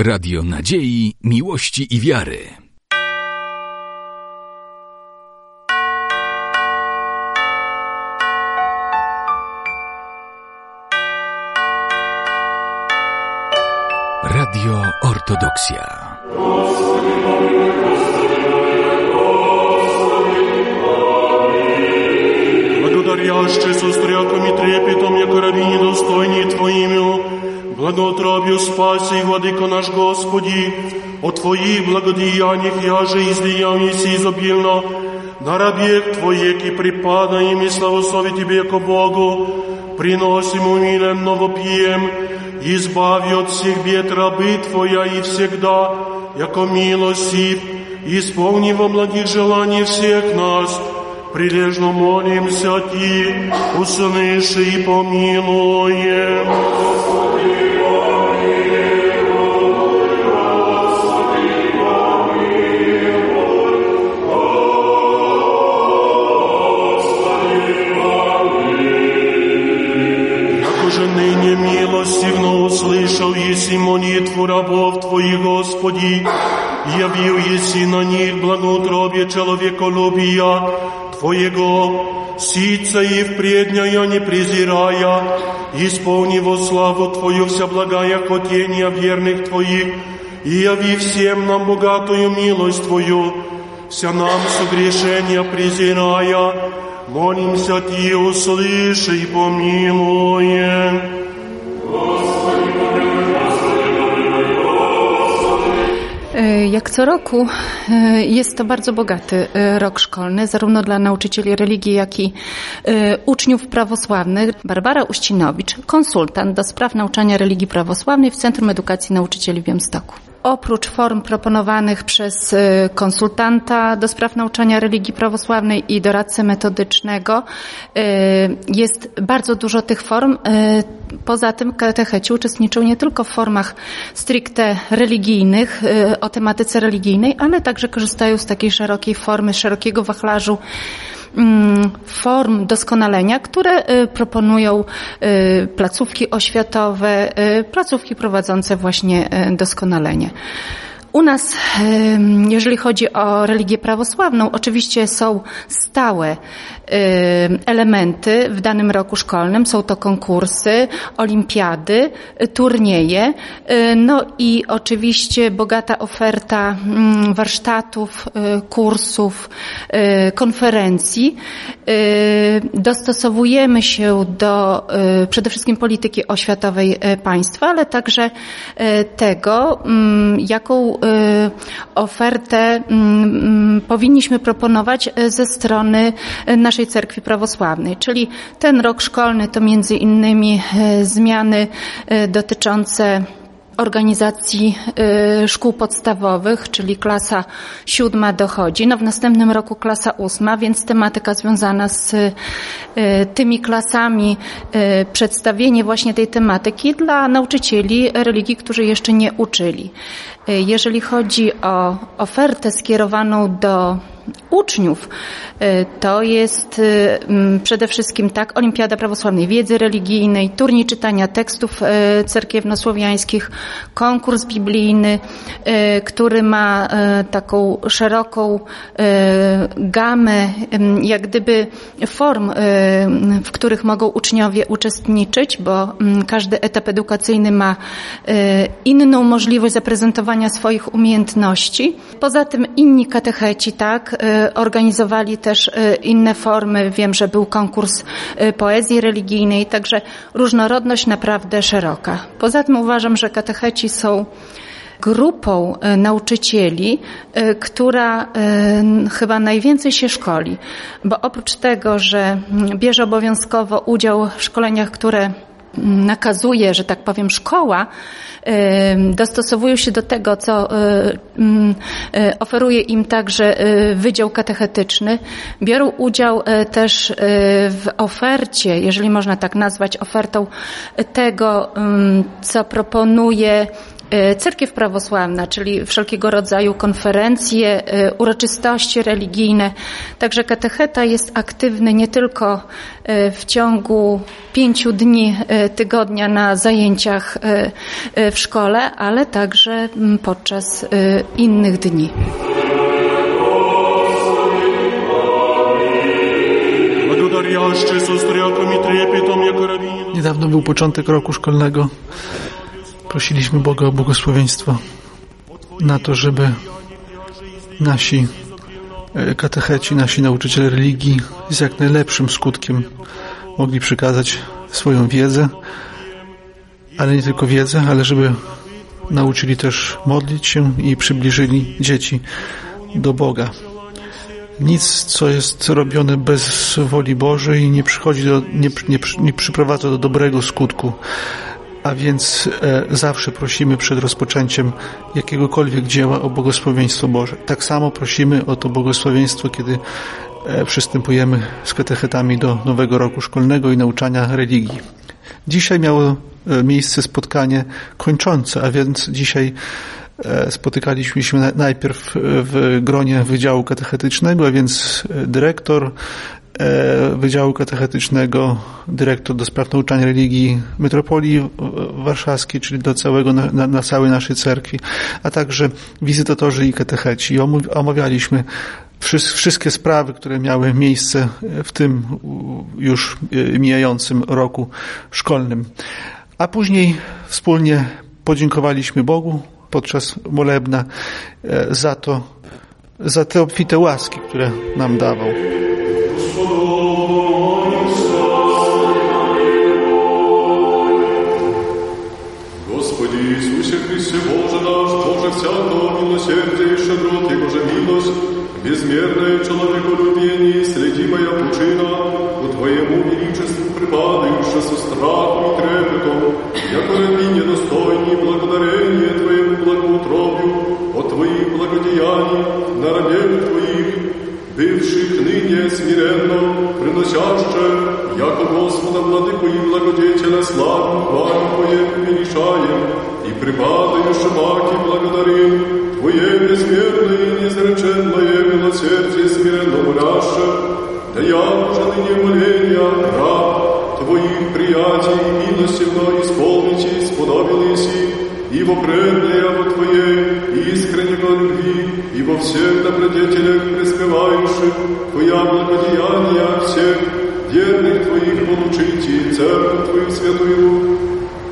Radio Nadziei, Miłości i Wiary. Radio Ortodoksja. Благодаряще со стряком и трепетом, яко раби недостойни Твоими, благоутробию спаси, Владыко наш Господи, о Твоих благодеяниях я же излиял еси изобильно, на рабех Твоек и припада им и славослови Тебе, яко Богу, приносим умилем новопьем, избави от всех бед рабы Твоя и всегда, яко милостив, исполни во благих желаний всех нас, прилежно молимся Ти, услыши и помилуем. Якоже Еси молитву рабов Твоих, Господи, явил еси на них благоутробие человеколюбия Твоего, сица и впредня я не презирая, исполни во славу Твою вся благая хотения верных Твоих, и яви всем нам богатую милость Твою, вся нам согрешения презирая, молимся Ти, услыши и помилуй. Jak co roku e, jest to bardzo bogaty e, rok szkolny, zarówno dla nauczycieli religii, jak i e, uczniów prawosławnych. Barbara Uścinowicz, konsultant do spraw nauczania religii prawosławnej w Centrum Edukacji Nauczycieli w Białymstoku. Oprócz form proponowanych przez e, konsultanta do spraw nauczania religii prawosławnej i doradcę metodycznego, e, jest bardzo dużo tych form. E, Poza tym katecheci uczestniczą nie tylko w formach stricte religijnych, o tematyce religijnej, ale także korzystają z takiej szerokiej formy, szerokiego wachlarzu form doskonalenia, które e, proponują e, placówki oświatowe, e, placówki prowadzące właśnie doskonalenie. U nas, jeżeli chodzi o religię prawosławną, oczywiście są stałe elementy w danym roku szkolnym. Są to konkursy, olimpiady, y, turnieje, y, no i oczywiście bogata oferta mm, warsztatów, y, kursów, y, konferencji. Y, Dostosowujemy się do y, przede wszystkim polityki oświatowej y, państwa, ale także y, tego, mm, jaką y, ofertę mm, powinniśmy proponować y, ze strony y, naszej cerkwi prawosławnej. Czyli ten rok szkolny to między innymi y, zmiany y, dotyczące organizacji y, szkół podstawowych, czyli klasa siódma dochodzi. No w następnym roku klasa ósma, więc tematyka związana z tymi klasami, przedstawienie właśnie tej tematyki dla nauczycieli religii, którzy jeszcze nie uczyli. Jeżeli chodzi o ofertę skierowaną do uczniów, y, to jest mm, przede wszystkim tak Olimpiada Prawosławnej Wiedzy Religijnej, turniej czytania tekstów y, cerkiewnosłowiańskich, konkurs biblijny, który ma taką szeroką gamę jak gdyby form, w których mogą uczniowie uczestniczyć, bo każdy etap edukacyjny ma inną możliwość zaprezentowania swoich umiejętności. Poza tym inni katecheci, tak, organizowali też y, inne formy. Wiem, że był konkurs y, poezji religijnej, także różnorodność naprawdę szeroka. Poza tym uważam, że katecheci są grupą nauczycieli, która chyba najwięcej się szkoli, bo oprócz tego, że bierze obowiązkowo udział w szkoleniach, które nakazuje, że tak powiem, szkoła, dostosowują się do tego, co e, mm, e, oferuje im także e, Wydział Katechetyczny. Biorą udział też w ofercie, jeżeli można tak nazwać, ofertą tego, co proponuje cerkiew prawosławna, czyli wszelkiego rodzaju konferencje, uroczystości religijne. Także katecheta jest aktywny nie tylko w ciągu pięciu dni tygodnia na zajęciach w szkole, ale także podczas innych dni. Niedawno był początek roku szkolnego. Prosiliśmy Boga o błogosławieństwo na to, żeby nasi e, katecheci, nasi nauczyciele religii z jak najlepszym skutkiem mogli przekazać swoją wiedzę, ale nie tylko wiedzę, ale żeby nauczyli też modlić się i przybliżyli dzieci do Boga. Nic, co jest robione bez woli Bożej, nie przychodzi do, nie, nie, nie przyprowadza do dobrego skutku. A więc e, zawsze prosimy przed rozpoczęciem jakiegokolwiek dzieła o błogosławieństwo Boże. Tak samo prosimy o to błogosławieństwo, kiedy e, przystępujemy z katechetami do nowego roku szkolnego i nauczania religii. Dzisiaj miało e, miejsce spotkanie kończące, a więc dzisiaj E, spotykaliśmy się najpierw w gronie Wydziału Katechetycznego, a więc dyrektor Wydziału Katechetycznego, dyrektor do spraw nauczania religii Metropolii Warszawskiej, czyli do całego, na, na całej naszej cerkwi, a także wizytatorzy i katecheci. Omawialiśmy wszystkie sprawy, które miały miejsce w tym już e, mijającym roku szkolnym. A później wspólnie podziękowaliśmy Bogu podczas molebna e, za to, za te obfite łaski, które nam dawał. и во предное во Твоей искреннего любви, и во всех добродетелях преспевающих Твоя благодеяния всех верных Твоих получите, церковь Твою святую,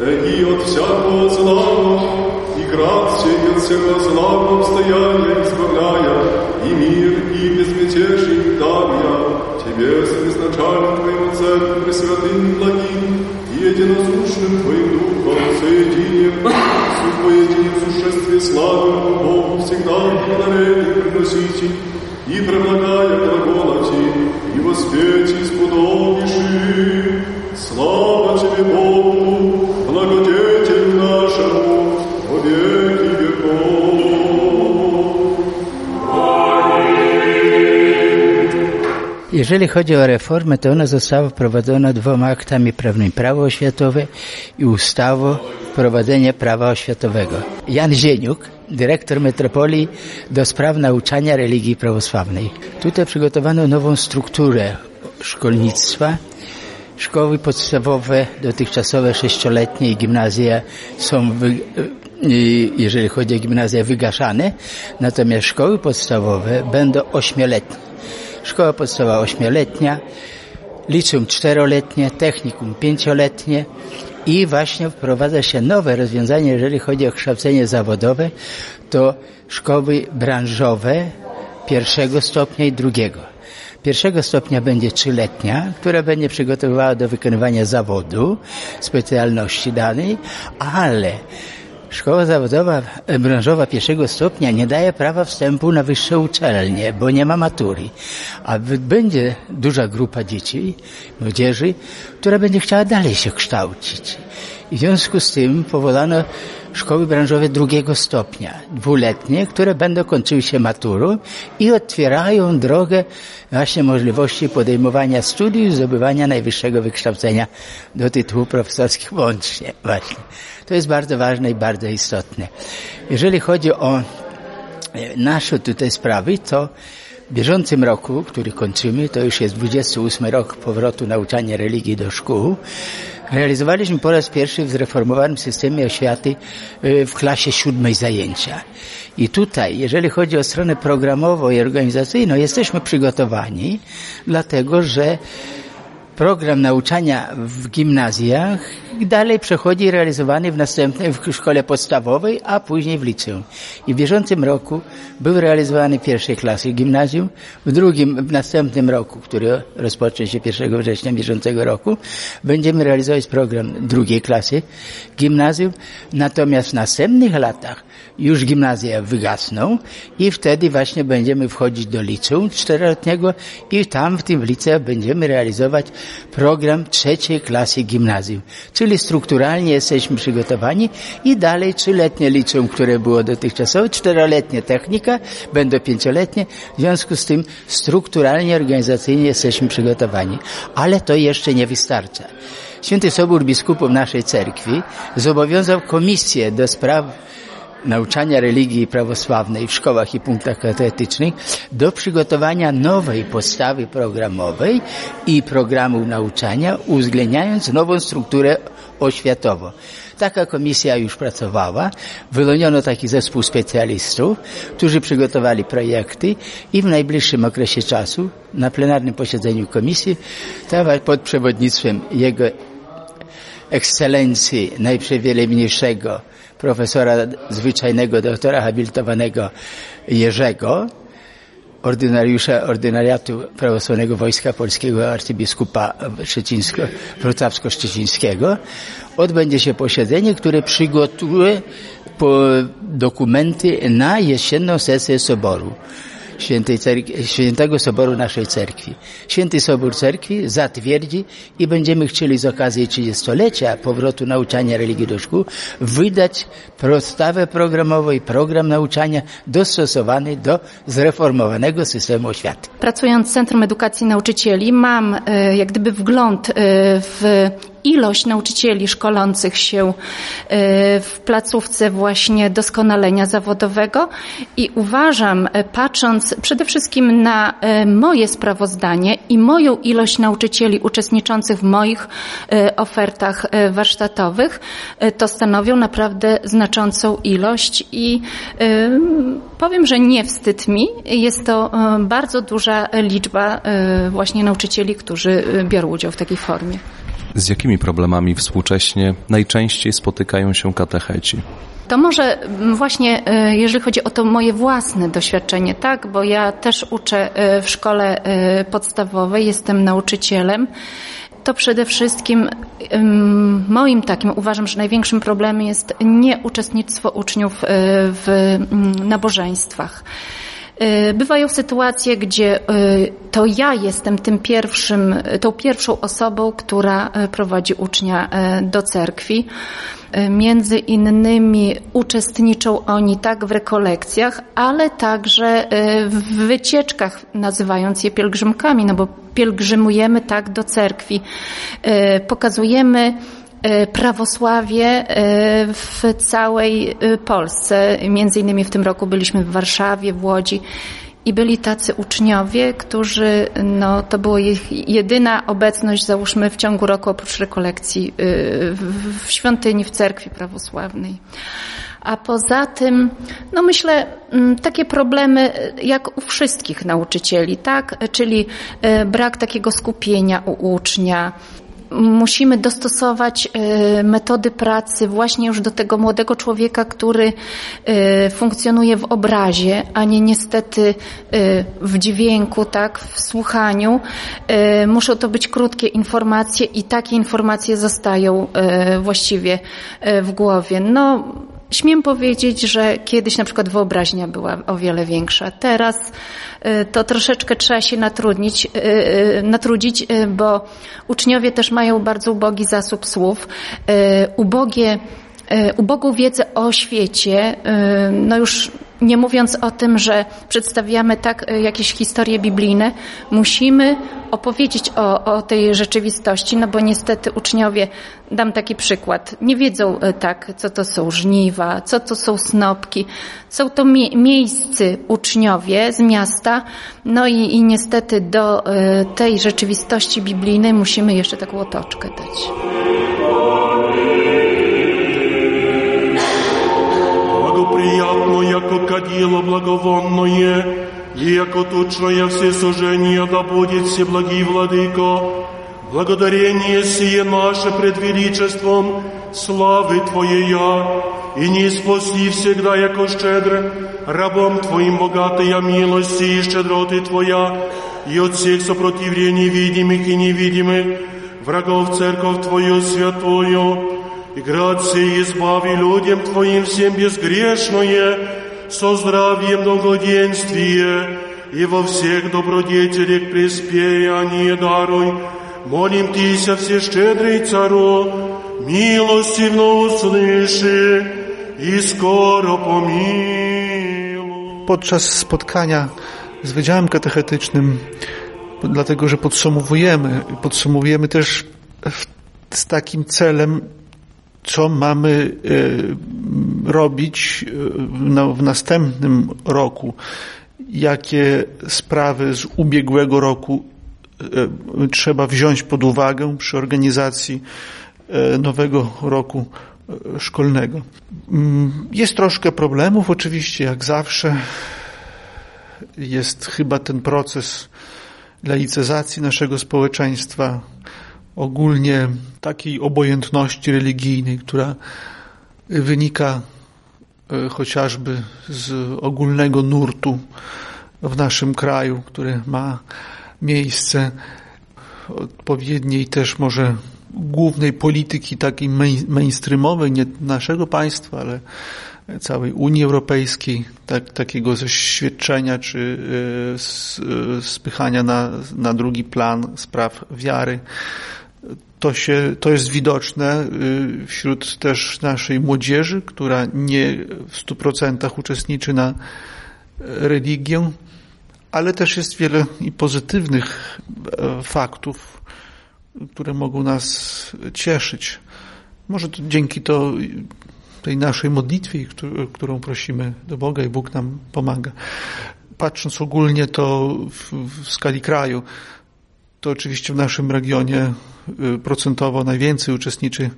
и от всякого зла, и град сей от всего зла обстояния избавляя, и мир, и безмятежный давя, Тебе с изначальным Твоим Церковь Пресвятым благим, и единозушным Твоим Духом соединим, в поединим существе славы Богу всегда благодарение приносите, и предлагая глаголати, и воспеть исподобиши. Слава Тебе, Богу, благодетелю нашему, во веки веков. Jeżeli chodzi o reformę, to ona została wprowadzona dwoma aktami prawnymi. Prawo oświatowe i ustawą wprowadzenia prawa oświatowego. Jan Zieniuk, dyrektor metropolii do spraw nauczania religii prawosławnej. Tutaj przygotowano nową strukturę szkolnictwa. Szkoły podstawowe, dotychczasowe sześcioletnie i gimnazja są, wy, jeżeli chodzi o gimnazja, wygaszane, natomiast szkoły podstawowe będą ośmioletnie. Szkoła podstawowa ośmioletnia, liceum czteroletnie, technikum pięcioletnie i właśnie wprowadza się nowe rozwiązanie, jeżeli chodzi o kształcenie zawodowe, to szkoły branżowe pierwszego stopnia i drugiego. Pierwszego stopnia będzie trzyletnia, która będzie przygotowywała do wykonywania zawodu, specjalności danej, ale Szkoła zawodowa branżowa pierwszego stopnia nie daje prawa wstępu na wyższe uczelnie, bo nie ma matury. A będzie duża grupa dzieci, młodzieży, która będzie chciała dalej się kształcić. W związku z tym powołano szkoły branżowe drugiego stopnia, dwuletnie, które będą kończyły się maturą i otwierają drogę właśnie możliwości podejmowania studiów, zdobywania najwyższego wykształcenia do tytułu profesorskich łącznie właśnie. To jest bardzo ważne i bardzo istotne. Jeżeli chodzi o e, nasze tutaj sprawy, to w bieżącym roku, który kończymy, to już jest 28 rok powrotu nauczania religii do szkół, realizowaliśmy po raz pierwszy w zreformowanym systemie oświaty y, w klasie siódmej zajęcia. I tutaj, jeżeli chodzi o stronę programową i organizacyjną, jesteśmy przygotowani, dlatego że program nauczania w gimnazjach dalej przechodzi realizowany w następnej w szkole podstawowej, a później w liceum. I w bieżącym roku był realizowany w pierwszej klasie gimnazjum, w drugim, w następnym roku, który rozpocznie się 1 września bieżącego roku, będziemy realizować program drugiej klasy gimnazjum, natomiast w następnych latach już gimnazja wygasną i wtedy właśnie będziemy wchodzić do liceum czteroletniego i tam w tym liceum będziemy realizować program trzeciej klasy gimnazjum. Czyli strukturalnie jesteśmy przygotowani i dalej trzyletnie liceum, które było dotychczasowe, czteroletnie technika, będą pięcioletnie. W związku z tym strukturalnie, organizacyjnie jesteśmy przygotowani. Ale to jeszcze nie wystarcza. Święty Sobór Biskupów naszej cerkwi zobowiązał komisję do spraw nauczania religii prawosławnej w szkołach i punktach katechetycznych do przygotowania nowej podstawy programowej i programu nauczania, uwzględniając nową strukturę oświatową. Taka komisja już pracowała, wyłoniono taki zespół specjalistów, którzy przygotowali projekty i w najbliższym okresie czasu na plenarnym posiedzeniu komisji pod przewodnictwem jego ekscelencji najprzewielebniejszego profesora zwyczajnego doktora habilitowanego Jerzego, ordynariusza ordynariatu prawosławnego Wojska Polskiego arcybiskupa wrocławsko-szczecińskiego, odbędzie się posiedzenie, które przygotuje dokumenty na jesienną sesję Soboru. Świętej Cerkwi, Świętego Soboru naszej Cerkwi. Święty Sobór Cerkwi zatwierdzi i będziemy chcieli z okazji 30-lecia powrotu nauczania religii do szkół wydać podstawę programową i program nauczania dostosowany do zreformowanego systemu oświaty. Pracując w Centrum Edukacji Nauczycieli mam e, jak gdyby wgląd e, w ilość nauczycieli szkolących się e, w placówce właśnie doskonalenia zawodowego i uważam, e, przede wszystkim na e, moje sprawozdanie i moją ilość nauczycieli uczestniczących w moich ofertach warsztatowych, to stanowią naprawdę znaczącą ilość i powiem, że nie wstyd mi. Jest to bardzo duża liczba właśnie nauczycieli, którzy biorą udział w takiej formie. Z jakimi problemami współcześnie najczęściej spotykają się katecheci? To może mm, właśnie, e, jeżeli chodzi o to moje własne doświadczenie, tak, bo ja też uczę e, w szkole e, podstawowej, jestem nauczycielem to przede wszystkim moim takim uważam, że największym problemem jest nieuczestnictwo uczniów w mm, nabożeństwach. E, bywają sytuacje, gdzie e, to ja jestem tym pierwszym, tą pierwszą osobą, która e, prowadzi ucznia do cerkwi. Między innymi uczestniczą oni tak w rekolekcjach, ale także w wycieczkach, nazywając je pielgrzymkami, no bo pielgrzymujemy tak do cerkwi. Pokazujemy prawosławie e, w całej e, Polsce. Między innymi w tym roku byliśmy w Warszawie, w Łodzi. I byli tacy uczniowie, którzy, no, to była ich jedyna obecność, załóżmy, w ciągu roku oprócz rekolekcji w świątyni, w cerkwi prawosławnej. A poza tym, no myślę, takie problemy jak u wszystkich nauczycieli, tak? Czyli brak takiego skupienia u ucznia, musimy dostosować e, metody pracy właśnie już do tego młodego człowieka, który e, funkcjonuje w obrazie, a nie niestety e, w dźwięku, tak, w słuchaniu. Muszą to być krótkie informacje i takie informacje zostają właściwie w głowie. No, Śmiem powiedzieć, że kiedyś na przykład wyobraźnia była o wiele większa. Teraz y, to troszeczkę trzeba się natrudnić, y, y, natrudzić, bo uczniowie też mają bardzo ubogi zasób słów, ubogie, ubogą wiedzę o świecie. No już nie mówiąc o tym, że przedstawiamy tak jakieś historie biblijne, musimy opowiedzieć o, o tej rzeczywistości, no bo niestety uczniowie, dam taki przykład, nie wiedzą e, tak, co to są żniwa, co to są snopki. Są to mie miejscy uczniowie z miasta, no i, i niestety do y, tej rzeczywistości biblijnej musimy jeszcze taką otoczkę dać. благоприятно, яко кадило благовонное, и яко тучное всесожжение да будет все благи владыко. Благодарение сие наше пред величеством славы Твоея, и не спаси всегда, яко щедре, рабом Твоим богатая милости и щедроты Твоя, и от всех сопротивлений видимых и невидимых, врагов церковь Твою святую, и грации избави людям Твоим всем безгрешное, со здравием долгоденствие, и во всех добродетелях преспеяние даруй. Молим Тися, всещедрый Цару, милостивно услыши i skoro pomiluj. Podczas spotkania z Wydziałem Katechetycznym, dlatego że podsumowujemy, podsumowujemy też z takim celem co mamy e, robić e, w następnym roku, jakie sprawy z ubiegłego roku e, trzeba wziąć pod uwagę przy organizacji nowego roku szkolnego. Mm, jest troszkę problemów, oczywiście, jak zawsze. Jest chyba ten proces laicyzacji naszego społeczeństwa, ogólnie takiej obojętności religijnej, która wynika e, chociażby z ogólnego nurtu w naszym kraju, który ma miejsce odpowiedniej też może głównej polityki takiej mainstreamowej, nie naszego państwa, ale całej Unii Europejskiej, tak, takiego zaświadczenia czy e, spychania na, na drugi plan spraw wiary to, się, to jest widoczne y, wśród też naszej młodzieży, która nie w stu procentach uczestniczy na religię, ale też jest wiele i pozytywnych e, faktów, które mogą nas cieszyć. Może to dzięki to tej naszej modlitwie, którą prosimy do Boga i Bóg nam pomaga. Patrząc ogólnie to w, w skali kraju, to oczywiście w naszym regionie y, procentowo najwięcej uczestniczy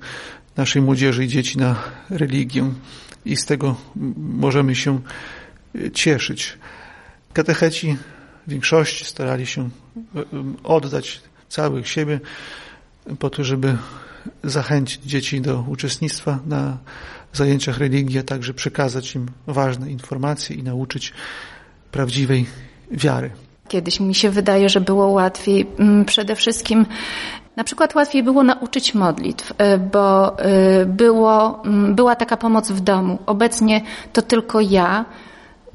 naszej młodzieży i dzieci na religię i z tego możemy się y, cieszyć. Katecheci w większości starali się y, oddać całych siebie po to, żeby zachęcić dzieci do uczestnictwa na zajęciach religii, a także przekazać im ważne informacje i nauczyć prawdziwej wiary. Kiedyś mi się wydaje, że było łatwiej. Mm, przede wszystkim na przykład łatwiej było nauczyć modlitw, y, bo y, było, mm, była taka pomoc w domu. Obecnie to tylko ja.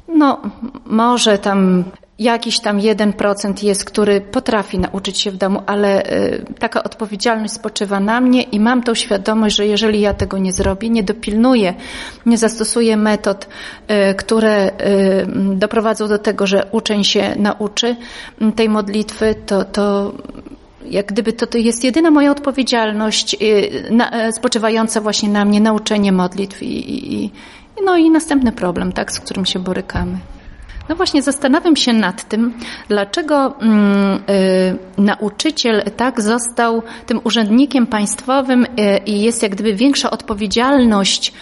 No, może tam jakiś tam jeden procent jest, który potrafi nauczyć się w domu, ale y, taka odpowiedzialność spoczywa na mnie i mam tą świadomość, że jeżeli ja tego nie zrobię, nie dopilnuję, nie zastosuję metod, y, które y, doprowadzą do tego, że uczeń się nauczy tej modlitwy, to, to jak gdyby to, to jest jedyna moja odpowiedzialność spoczywająca właśnie na mnie, nauczenie modlitw i, i, no i następny problem, tak, z którym się borykamy. No właśnie, zastanawiam się nad tym, dlaczego mm, y, nauczyciel tak został tym urzędnikiem państwowym y, i jest jak gdyby większa odpowiedzialność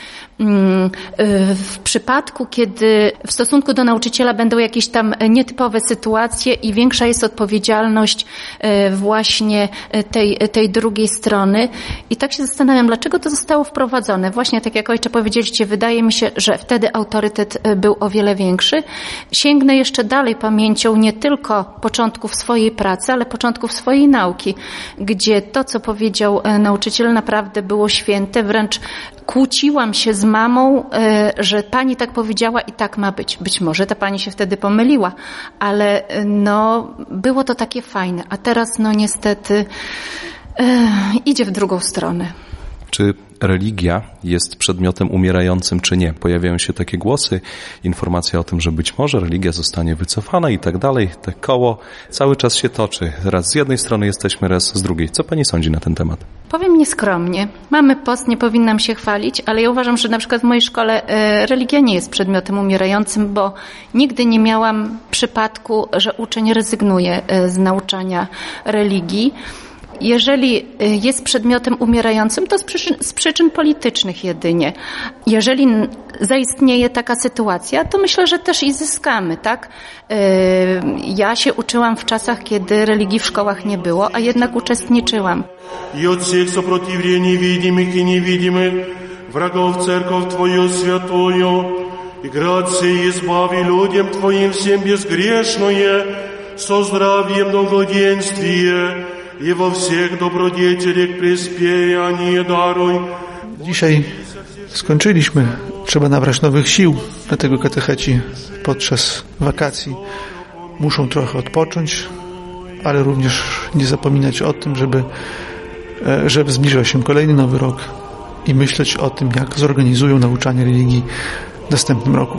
w przypadku, kiedy w stosunku do nauczyciela będą jakieś tam nietypowe sytuacje i większa jest odpowiedzialność y, właśnie tej, tej drugiej strony. I tak się zastanawiam, dlaczego to zostało wprowadzone. Właśnie tak jak ojcze powiedzieliście, wydaje mi się, że wtedy autorytet y, był o wiele większy. Sięgnę jeszcze dalej pamięcią nie tylko początków swojej pracy, ale początków swojej nauki, gdzie to, co powiedział nauczyciel naprawdę było święte, wręcz kłóciłam się z mamą, e, że pani tak powiedziała i tak ma być. Być może ta pani się wtedy pomyliła, ale e, no, było to takie fajne. A teraz, no niestety, e, idzie w drugą stronę. Czy religia jest przedmiotem umierającym, czy nie? Pojawiają się takie głosy, informacje o tym, że być może religia zostanie wycofana i tak dalej. Te koło cały czas się toczy. Raz z jednej strony jesteśmy, raz z drugiej. Co pani sądzi na ten temat? Powiem nieskromnie. Mamy post, nie powinnam się chwalić, ale ja uważam, że na przykład w mojej szkole e, religia nie jest przedmiotem umierającym, bo nigdy nie miałam przypadku, że uczeń rezygnuje e, z nauczania religii jeżeli y, jest przedmiotem umierającym, to z przyczyn, z przyczyn, politycznych jedynie. Jeżeli zaistnieje taka sytuacja, to myślę, że też i zyskamy, tak? Y, ja się uczyłam w czasach, kiedy religii w szkołach nie było, a jednak uczestniczyłam. I od всех сопротивлений видимых и невидимых, врагов церковь Твою святую, и грации избави людям Твоим всем безгрешное, со здравием благоденствие, i we всех добродетелях приспеяние daruj. Dzisiaj skończyliśmy. Trzeba nabrać nowych sił, dlatego katecheci podczas wakacji muszą trochę odpocząć, ale również nie zapominać o tym, żeby, e, żeby zbliżał się kolejny nowy rok i myśleć o tym, jak zorganizują nauczanie religii w następnym roku.